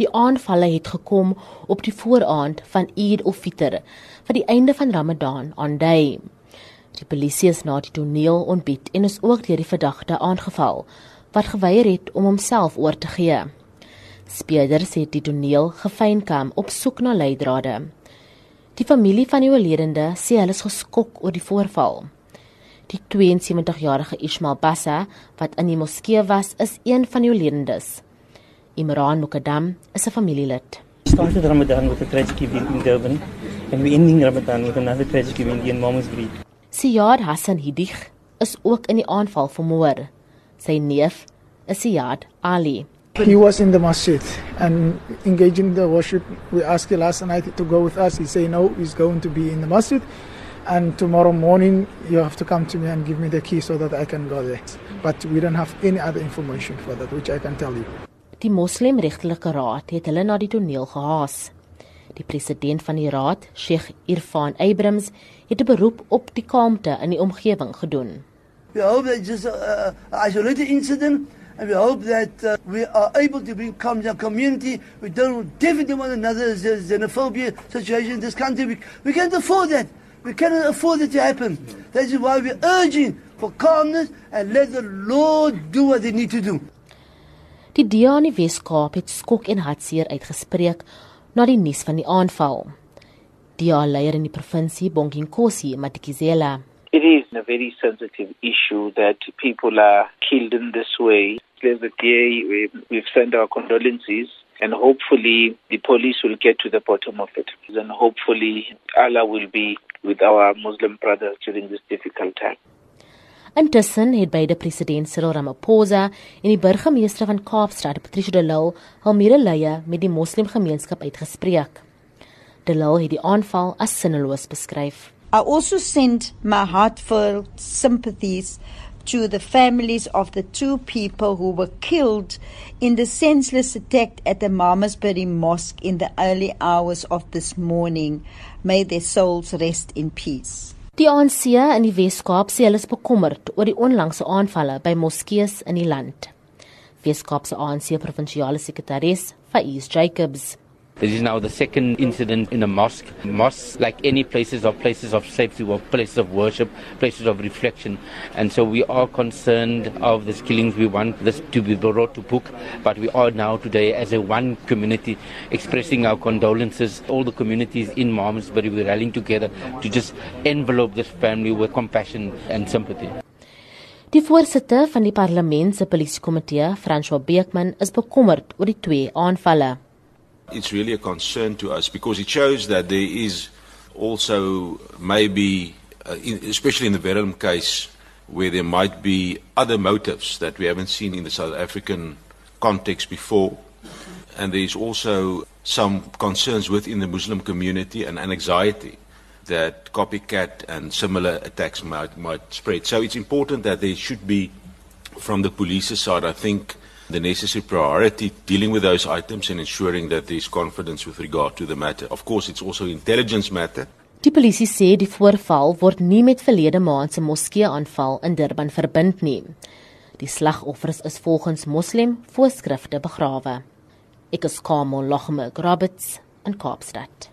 Die aanvalle het gekom op die vooraand van Eid al-Fitr, vir die einde van Ramadan aandui. Die polisie is na die toneel ontbied en is ook deur die verdagte aangeval wat geweier het om homself oor te gee. Speerders het die toneel gefeinkam op soek na leidrade. Die familie van die oorledende sê hulle is geskok oor die voorval. Die 72-jarige Ismail Bassa wat in die moskee was, is een van die oorledendes. Imran Mukadam is 'n familielid. Started Ramadan with a tragic event in Durban and we ending Ramadan with another tragic event in Malmesbury. Siyad Hassan Hidig is ook in die aanval vermoor. Sy neef is Siyad Ali. He was in the masjid and engaging the worship. We asked him last night to go with us. He said no, he's going to be in the masjid. And tomorrow morning, you have to come to me and give me the key so that I can go there. But we don't have any other information for that, which I can tell you. Die Moslimregtelike Raad het hulle na die toneel gehaas. Die president van die raad, Sheikh Irfan Abrams, het 'n beroep op die kalmte in die omgewing gedoen. We hope that just a, a isolated incident and we hope that uh, we are able to bring calm to our community. We don't definitely want another xenophobia situation in this country. We, we can't afford that. We cannot afford it to happen. That is why we're urging for calmness and let the Lord do what they need to do. Die DA in die Wes-Kaap het skok en hartseer uitgespreek na die nuus van die aanval. DA leier in die provinsie, Bonginkosi Matikizela. It is a very sensitive issue that people are killed in this way. There's a day we've sent our condolences and hopefully the police will get to the bottom of it. And hopefully Allah will be with our Muslim brothers during this difficult time. Intussen het beide president Cyril Ramaphosa en die burgemeester van Kaapstad, Patricia de Lille, hul medelee met die moslimgemeenskap uitgespreek. De Lille het die aanval as sinneloos beskryf. I also send my heartfelt sympathies to the families of the two people who were killed in the senseless attack at the Malmesbury Mosque in the early hours of this morning. May their souls rest in peace. Die ANC in die Wes-Kaap sê hulle is bekommerd oor die onlangse aanvalle by moskeeë in die land. Wes-Kaap se ANC provinsiale sekretaris, Faiz Jacobs, This is now the second incident in a mosque. Mosques, like any places, are places of safety, or places of worship, places of reflection. And so we are concerned of these killings. We want this to be brought to book. But we are now today, as a one community, expressing our condolences. All the communities in Malmesbury, we're rallying together to just envelope this family with compassion and sympathy. Die voorsitter van die parlement se polisiekomitee, François Beekman, is bekommerd oor die twee aanvalle. It's really a concern to us because it shows that there is also maybe, uh, in, especially in the Verum case, where there might be other motives that we haven't seen in the South African context before. And there is also some concerns within the Muslim community and an anxiety that copycat and similar attacks might, might spread. So it's important that there should be, from the police's side, I think, the necessary priority dealing with those items and ensuring that there is confidence with regard to the matter. Of course, it's also intelligence matter. Die polisie sê die voorval word nie met verlede maand se moskee-aanval in Durban verbind nie. Die slagoffers is volgens moslim voorskrifte begrawe. Ek is Kamo Lohme Grabits in Kaapstad.